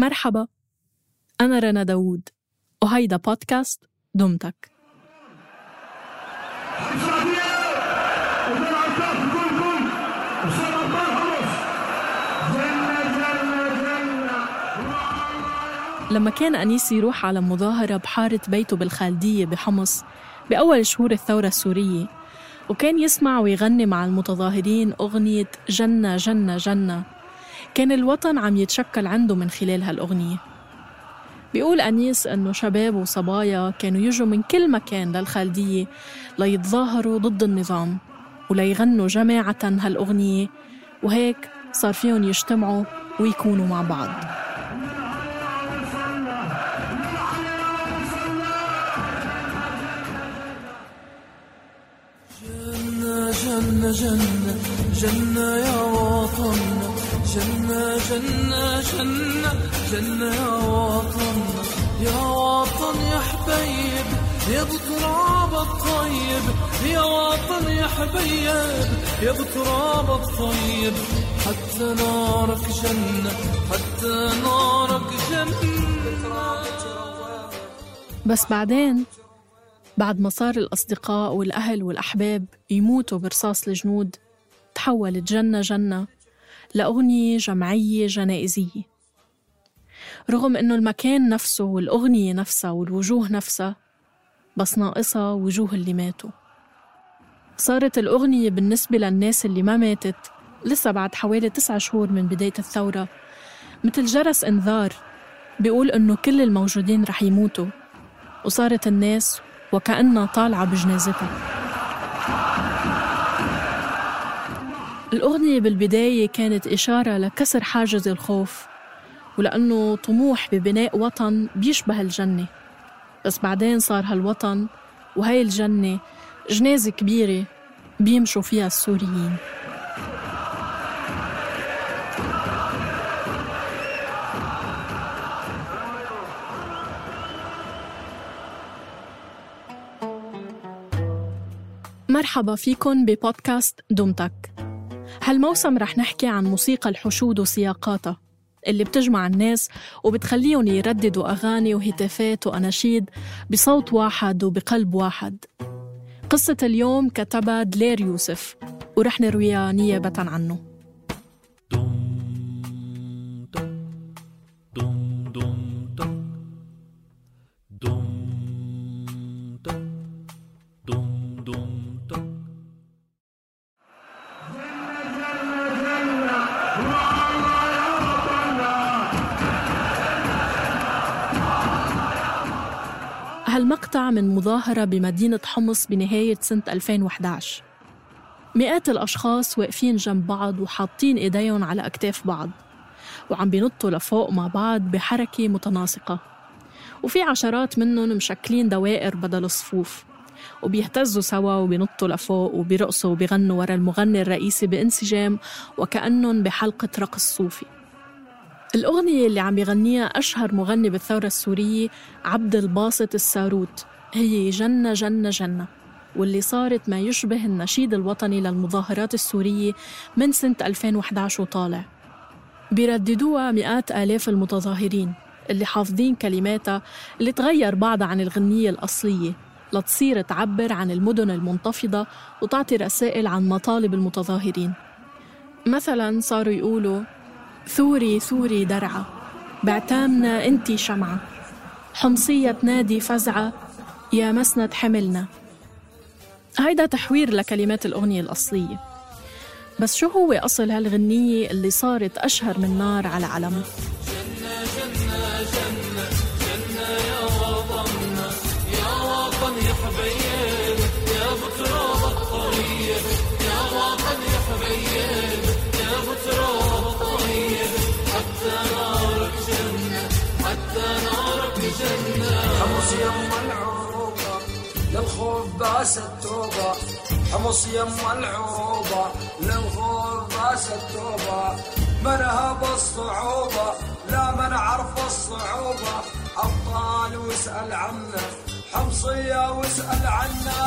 مرحبا. أنا رنا داوود وهيدا بودكاست دمتك. لما كان أنيس يروح على مظاهرة بحارة بيته بالخالدية بحمص بأول شهور الثورة السورية وكان يسمع ويغني مع المتظاهرين أغنية جنة جنة جنة. كان الوطن عم يتشكل عنده من خلال هالأغنية. بيقول أنيس أنه شباب وصبايا كانوا يجوا من كل مكان للخالدية ليتظاهروا ضد النظام وليغنوا جماعة هالأغنية وهيك صار فيهم يجتمعوا ويكونوا مع بعض. جنة جنة جنة يا وطننا جنة جنة جنة جنة يا وطننا يا وطن يا حبيب يا بتراب الطيب. يا وطن يا حبيب يا بتراب الطيب. حتى نارك جنة حتى نارك جنة. بس بعدين بعد ما صار الأصدقاء والأهل والأحباب يموتوا برصاص الجنود تحولت جنة جنة. لأغنية جمعية جنائزية. رغم إنه المكان نفسه والأغنية نفسها والوجوه نفسها بس ناقصها وجوه اللي ماتوا. صارت الأغنية بالنسبة للناس اللي ما ماتت لسه بعد حوالي تسعة شهور من بداية الثورة. مثل جرس إنذار بيقول إنه كل الموجودين رح يموتوا وصارت الناس وكأنها طالعة بجنازتها. الأغنية بالبداية كانت إشارة لكسر حاجز الخوف ولأنه طموح ببناء وطن بيشبه الجنة. بس بعدين صار هالوطن وهي الجنة جنازة كبيرة بيمشوا فيها السوريين. مرحبا فيكن ببودكاست دمتك. هالموسم رح نحكي عن موسيقى الحشود وسياقاتها اللي بتجمع الناس وبتخليهم يرددوا أغاني وهتافات وأناشيد بصوت واحد وبقلب واحد. قصة اليوم كتبها دلير يوسف ورح نرويها نيابة عنه. من مظاهرة بمدينة حمص بنهاية سنة 2011 مئات الأشخاص واقفين جنب بعض وحاطين إيديهم على أكتاف بعض وعم بينطوا لفوق مع بعض بحركة متناسقة. وفي عشرات منهم مشكلين دوائر بدل الصفوف وبيهتزوا سوا وبينطوا لفوق وبيرقصوا وبيغنوا ورا المغني الرئيسي بانسجام وكأنهم بحلقة رقص صوفي. الأغنية اللي عم يغنيها أشهر مغني بالثورة السورية عبد الباسط الساروت. هي جنة جنة جنة. واللي صارت ما يشبه النشيد الوطني للمظاهرات السورية من سنة 2011 وطالع. بيرددوها مئات آلاف المتظاهرين اللي حافظين كلماتها اللي تغير بعضها عن الغنية الأصلية لتصير تعبر عن المدن المنتفضة وتعطي رسائل عن مطالب المتظاهرين. مثلا صاروا يقولوا ثوري ثوري درعة بعتامنا انتي شمعة حمصية تنادي فزعة يا مسند حملنا هيدا تحوير لكلمات الأغنية الأصلية بس شو هو أصل هالغنية اللي صارت أشهر من نار على علم؟ باس التوبة حمص يم العروبة باس التوبة منها بالصعوبة لا من عرف الصعوبة. أبطال واسأل عنا حمصية واسأل عنا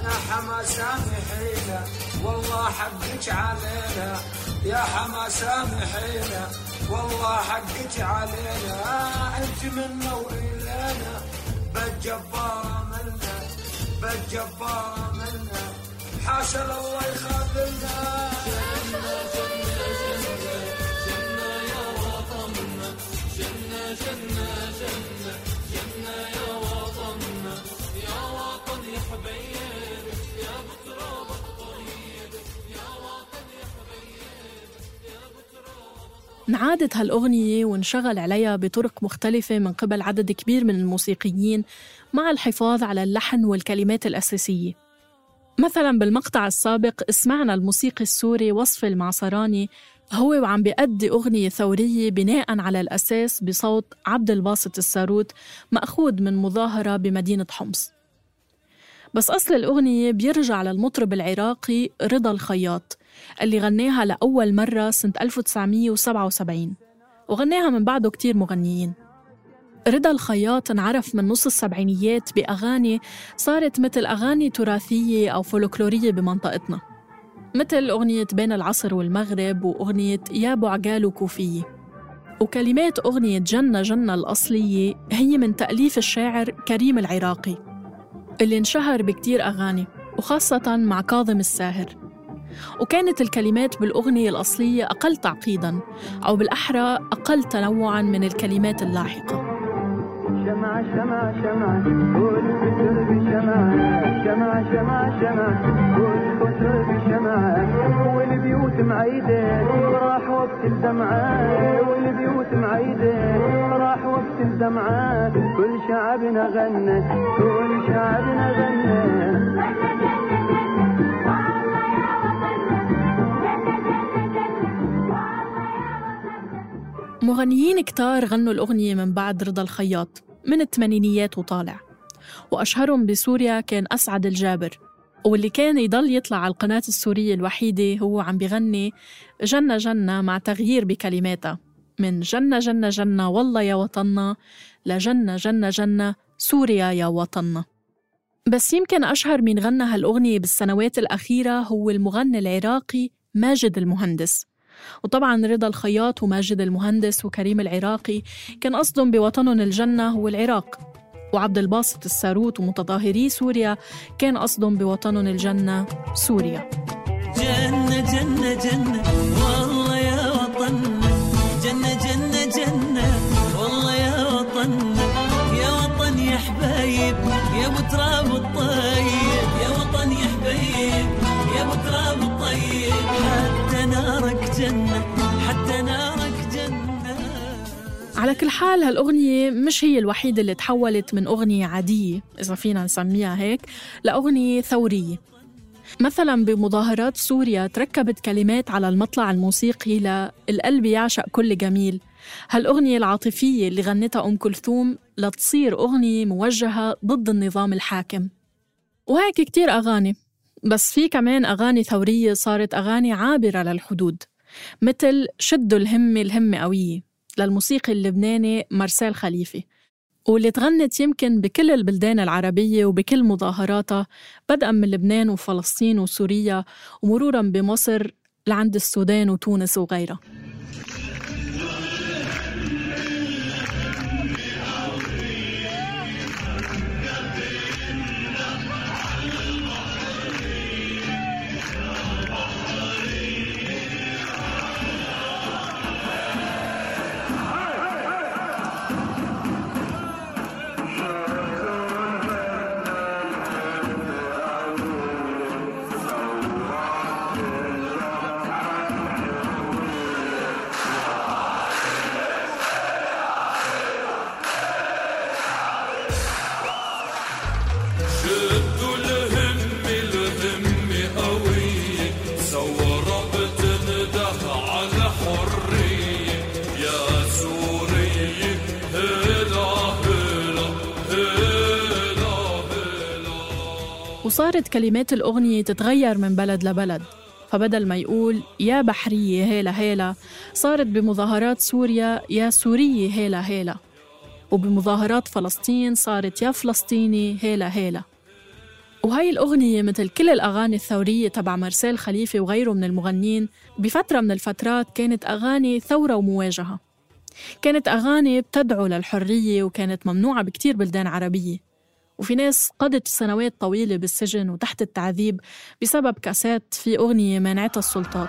أنا حما سامحينا والله حقك علينا يا حما سامحينا والله حقك علينا أنت منا وإلينا بالجبار بالجبار منا حاشا الله يخاذلنا جنة انعادت هالأغنية وانشغل عليها بطرق مختلفة من قبل عدد كبير من الموسيقيين مع الحفاظ على اللحن والكلمات الأساسية. مثلا بالمقطع السابق سمعنا الموسيقي السوري وصف المعصراني هو وعم بيأدي أغنية ثورية بناء على الأساس بصوت عبد الباسط الساروت مأخوذ من مظاهرة بمدينة حمص. بس أصل الأغنية بيرجع للمطرب العراقي رضا الخياط اللي غناها لأول مرة سنة 1977 وغناها من بعده كتير مغنيين. رضا الخياط انعرف من نص السبعينيات بأغاني صارت مثل أغاني تراثية أو فولكلورية بمنطقتنا. مثل أغنية بين العصر والمغرب وأغنية يا أبو عقال وكوفية وكلمات أغنية جنة جنة الأصلية هي من تأليف الشاعر كريم العراقي اللي انشهر بكتير أغاني وخاصة مع كاظم الساهر. وكانت الكلمات بالأغنية الأصلية أقل تعقيداً أو بالأحرى أقل تنوعاً من الكلمات اللاحقة. شمعة شمعة شمعة والفتر بشمعة شمعة شمعة شمعة والفتر بشمعة والبيوت معيدة راح وقت الدمعة. والبيوت معيدة راح وقت الدمعة. كل شعبنا غنى كل شعبنا غنى مغنيين كتار غنوا الأغنية من بعد رضا الخياط من الثمانينيات وطالع. وأشهرهم بسوريا كان أسعد الجابر واللي كان يضل يطلع على القناة السورية الوحيدة هو عم بغني جنة جنة مع تغيير بكلماتها من جنة جنة جنة والله يا وطننا لجنة جنة جنة سوريا يا وطننا. بس يمكن أشهر من غنى هالأغنية بالسنوات الأخيرة هو المغني العراقي ماجد المهندس. وطبعا رضا الخياط وماجد المهندس وكريم العراقي كان قصدهم بوطنهم الجنة هو العراق وعبد الباسط الساروت ومتظاهري سوريا كان قصدهم بوطنهم الجنة سوريا. جنة جنة جنة والله يا وطننا جنة جنة جنة والله يا وطننا يا وطن يا حبايب يا بتراب الطيب جنة حتى نارك جنة. على كل حال هالأغنية مش هي الوحيدة اللي تحولت من أغنية عادية إذا فينا نسميها هيك لأغنية ثورية. مثلا بمظاهرات سوريا تركبت كلمات على المطلع الموسيقي للقلب يعشق كل جميل. هالأغنية العاطفية اللي غنتها أم كلثوم لتصير أغنية موجهة ضد النظام الحاكم. وهيك كتير أغاني بس في كمان أغاني ثورية صارت أغاني عابرة للحدود. مثل شدوا الهمة الهمة قوية للموسيقي اللبناني مارسيل خليفة. واللي تغنت يمكن بكل البلدان العربية وبكل مظاهراتها بدءا من لبنان وفلسطين وسوريا ومرورا بمصر لعند السودان وتونس وغيرها. وصارت كلمات الأغنية تتغير من بلد لبلد. فبدل ما يقول يا بحرية هيلا هيلا صارت بمظاهرات سوريا يا سورية هيلا هيلا. وبمظاهرات فلسطين صارت يا فلسطيني هيلا هيلا. وهي الأغنية مثل كل الأغاني الثورية تبع مرسال خليفة وغيره من المغنين بفترة من الفترات كانت أغاني ثورة ومواجهة. كانت أغاني بتدعو للحرية وكانت ممنوعة بكتير بلدان عربية. وفي ناس قضت سنوات طويلة بالسجن وتحت التعذيب بسبب كأسات في أغنية مانعتها السلطات.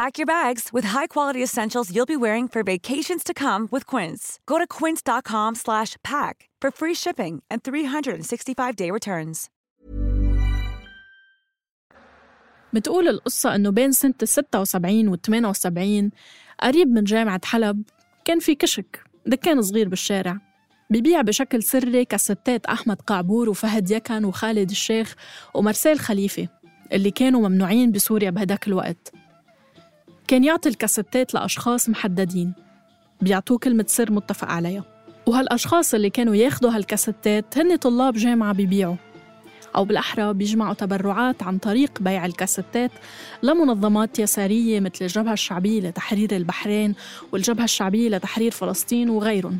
Pack your bags with high-quality essentials you'll be wearing for vacations to come with Quince. Go to quince.com slash pack for free shipping and 365-day returns. بتقول القصة إنه بين سنة ال 76 وال 78 قريب من جامعة حلب كان في كشك دكان صغير بالشارع ببيع بشكل سري كاسيتات أحمد قعبور وفهد يكن وخالد الشيخ ومرسال خليفة اللي كانوا ممنوعين بسوريا بهداك الوقت كان يعطي الكاسيتات لأشخاص محددين. بيعطوه كلمة سر متفق عليها. وهالأشخاص اللي كانوا ياخدوا هالكاسيتات هن طلاب جامعة بيبيعوا. أو بالأحرى بيجمعوا تبرعات عن طريق بيع الكاسيتات لمنظمات يسارية مثل الجبهة الشعبية لتحرير البحرين والجبهة الشعبية لتحرير فلسطين وغيرهم.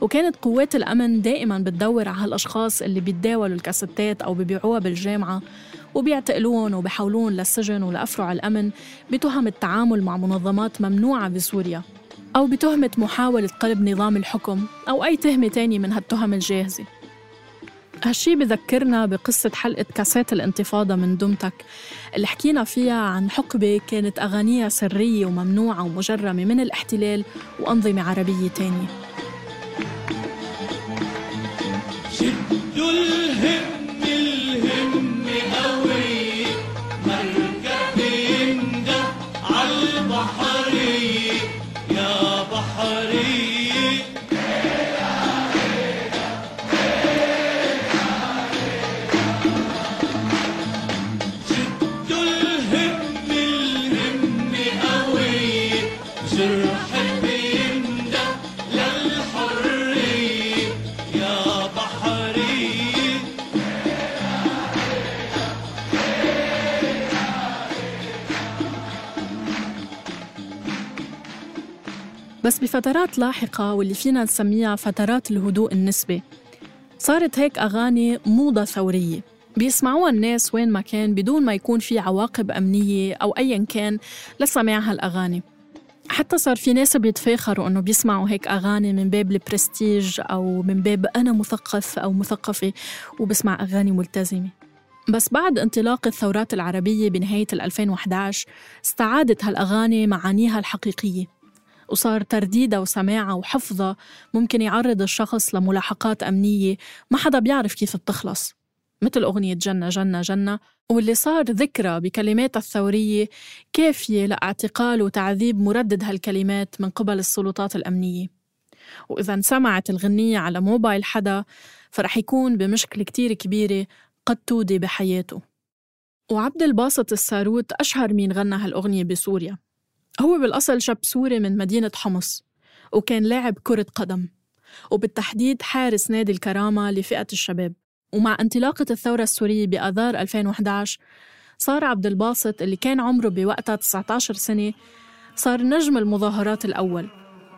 وكانت قوات الأمن دائما بتدور على هالأشخاص اللي بيتداولوا الكاسيتات أو بيبيعوها بالجامعة وبيعتقلون وبيحولون للسجن ولأفرع الأمن بتهم التعامل مع منظمات ممنوعة بسوريا أو بتهمة محاولة قلب نظام الحكم أو أي تهمة تانية من هالتهم الجاهزة. هالشي بذكرنا بقصة حلقة كاسات الانتفاضة من دمتك اللي حكينا فيها عن حقبة كانت أغانيها سرية وممنوعة ومجرمة من الاحتلال وأنظمة عربية تانية. بس بفترات لاحقة واللي فينا نسميها فترات الهدوء النسبي. صارت هيك أغاني موضة ثورية. بيسمعوها الناس وين ما كان بدون ما يكون في عواقب أمنية أو أيا كان لسماع هالأغاني. حتى صار في ناس بيتفاخروا إنه بيسمعوا هيك أغاني من باب البرستيج أو من باب أنا مثقف أو مثقفة وبسمع أغاني ملتزمة. بس بعد انطلاق الثورات العربية بنهاية ال 2011 استعادت هالأغاني معانيها الحقيقية. وصار ترديدها وسماعها وحفظها ممكن يعرض الشخص لملاحقات أمنية. ما حدا بيعرف كيف بتخلص. مثل أغنية جنة جنة جنة. واللي صار ذكرى بكلماتها الثورية كافية لاعتقال وتعذيب مردد هالكلمات من قبل السلطات الأمنية. وإذا انسمعت الغنية على موبايل حدا فرح يكون بمشكلة كتير كبيرة قد تودي بحياته. وعبد الباسط الساروت أشهر مين غنى هالأغنية بسوريا. هو بالأصل شاب سوري من مدينة حمص وكان لاعب كرة قدم وبالتحديد حارس نادي الكرامة لفئة الشباب. ومع انطلاقة الثورة السورية بآذار 2011 صار عبد الباسط اللي كان عمره بوقتها 19 سنة صار نجم المظاهرات الأول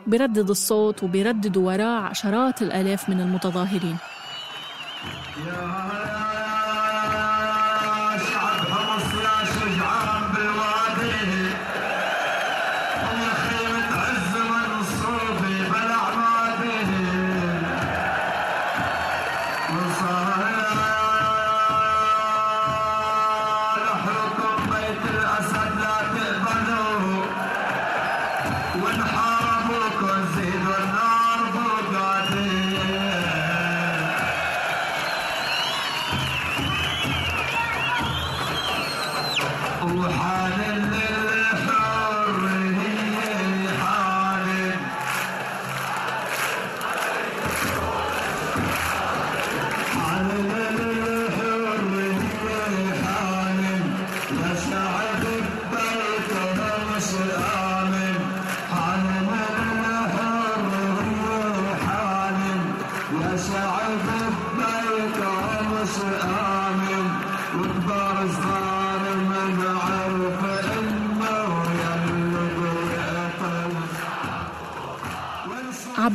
بيردد الصوت وبيردد وراه عشرات الآلاف من المتظاهرين.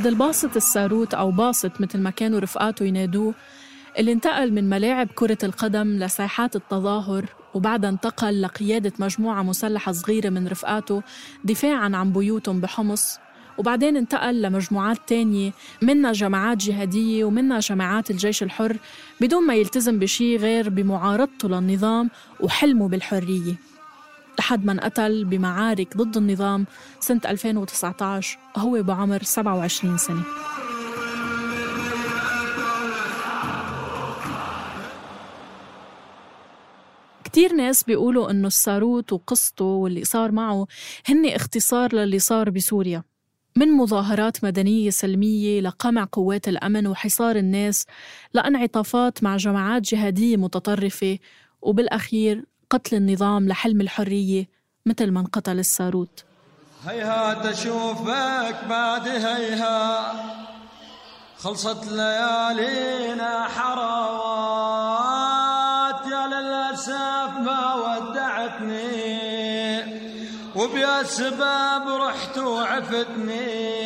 عبد الباسط الساروت أو باسط مثل ما كانوا رفقاته ينادوه اللي انتقل من ملاعب كرة القدم لساحات التظاهر وبعدها انتقل لقيادة مجموعة مسلحة صغيرة من رفقاته دفاعاً عن بيوتهم بحمص وبعدين انتقل لمجموعات تانية منها جماعات جهادية ومنها جماعات الجيش الحر بدون ما يلتزم بشي غير بمعارضته للنظام وحلمه بالحرية. لحد ما انقتل بمعارك ضد النظام سنة 2019 هو بعمر 27 سنة. كتير ناس بيقولوا إنه الساروت وقصته واللي صار معه هن اختصار للي صار بسوريا. من مظاهرات مدنية سلمية لقمع قوات الأمن وحصار الناس لانعطافات مع جماعات جهادية متطرفة وبالأخير قتل النظام لحلم الحرية مثل ما انقتل الساروت هيهات أشوفك بعد هيها خلصت ليالينا حراوات يا للأسف ما ودعتني وبيا سبب رحت وعفتني.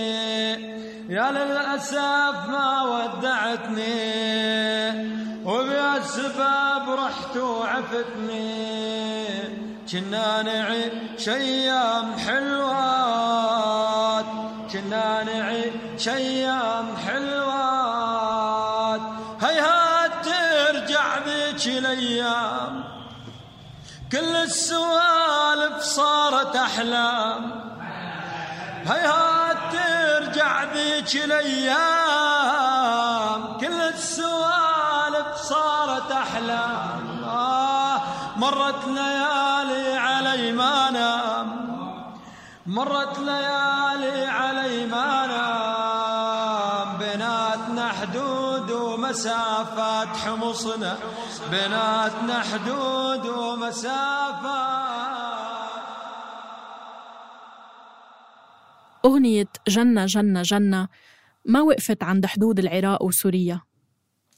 يا للأسف ما ودعتني وبيا سبب رحت وعفتني. كنا نعيش أيام حلوات. كنا نعيش أيام حلوات. هيهات ترجع ذيك الأيام. كل السوالف صارت أحلام. هيهات ترجع ذيك الأيام. كل السوالف مرت ليالي علي ما نام. مرت ليالي علي ما نام. بيناتنا حدود ومسافات حمصنا. بيناتنا حدود ومسافات. أغنية جنة جنة جنة ما وقفت عند حدود العراق وسوريا.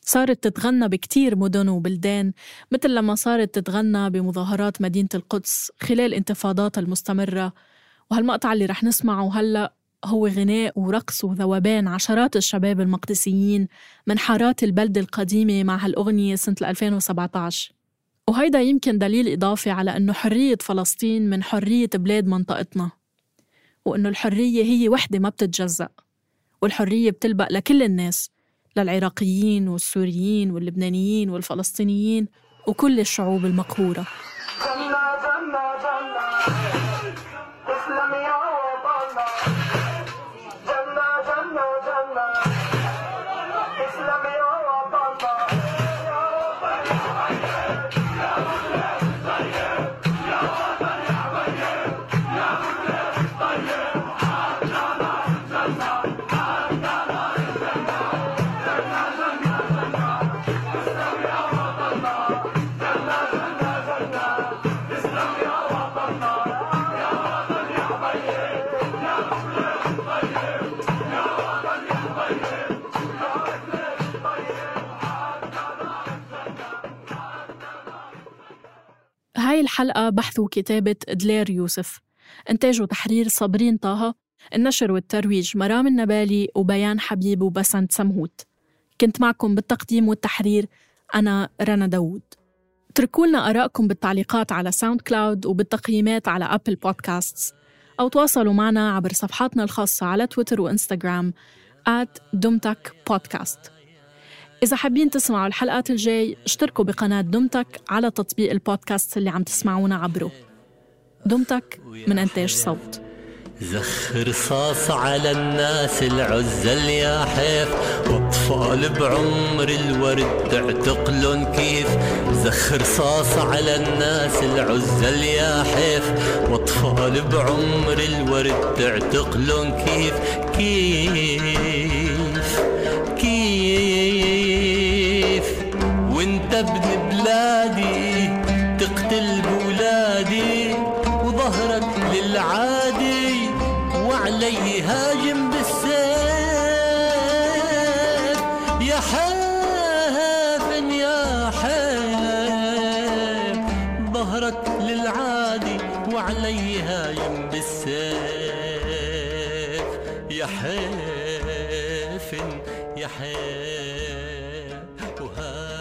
صارت تتغنى بكتير مدن وبلدان مثل لما صارت تتغنى بمظاهرات مدينة القدس خلال انتفاضاتها المستمرة. وهالمقطع اللي رح نسمعه هلأ هو غناء ورقص وذوبان عشرات الشباب المقدسيين من حارات البلدة القديمة مع هالأغنية سنة 2017 وهيدا يمكن دليل إضافي على أنه حرية فلسطين من حرية بلاد منطقتنا وأنه الحرية هي وحدة ما بتتجزأ والحرية بتلبق لكل الناس. للعراقيين والسوريين واللبنانيين والفلسطينيين وكل الشعوب المقهورة. لهاي الحلقة بحث وكتابة دلير يوسف. إنتاج وتحرير صابرين طه النشر والترويج مرام النبالي وبيان حبيب وبسنت سمهوت. كنت معكم بالتقديم والتحرير أنا رنا داوود. اتركوا لنا آرائكم بالتعليقات على SoundCloud وبالتقييمات على Apple Podcasts. أو تواصلوا معنا عبر صفحاتنا الخاصة على تويتر وإنستغرام دمتك بودكاست إذا حابين تسمعوا الحلقات الجاي اشتركوا بقناة دمتك على تطبيق البودكاست اللي عم تسمعونا عبره. دمتك من إنتاج صوت؟ زخ رصاص على الناس العزل يا حيف واطفال بعمر الورد تعتقلن كيف. زخ رصاص على الناس العزل يا حيف واطفال بعمر الورد تعتقلن كيف كيف. وانت ابن بلادي تقتل بولادي وظهرك للعادي وعلي هاجم بالسيف. يا حافن يا حيف ظهرك للعادي وعلي هاجم بالسيف. يا حافن يا حيف وهذا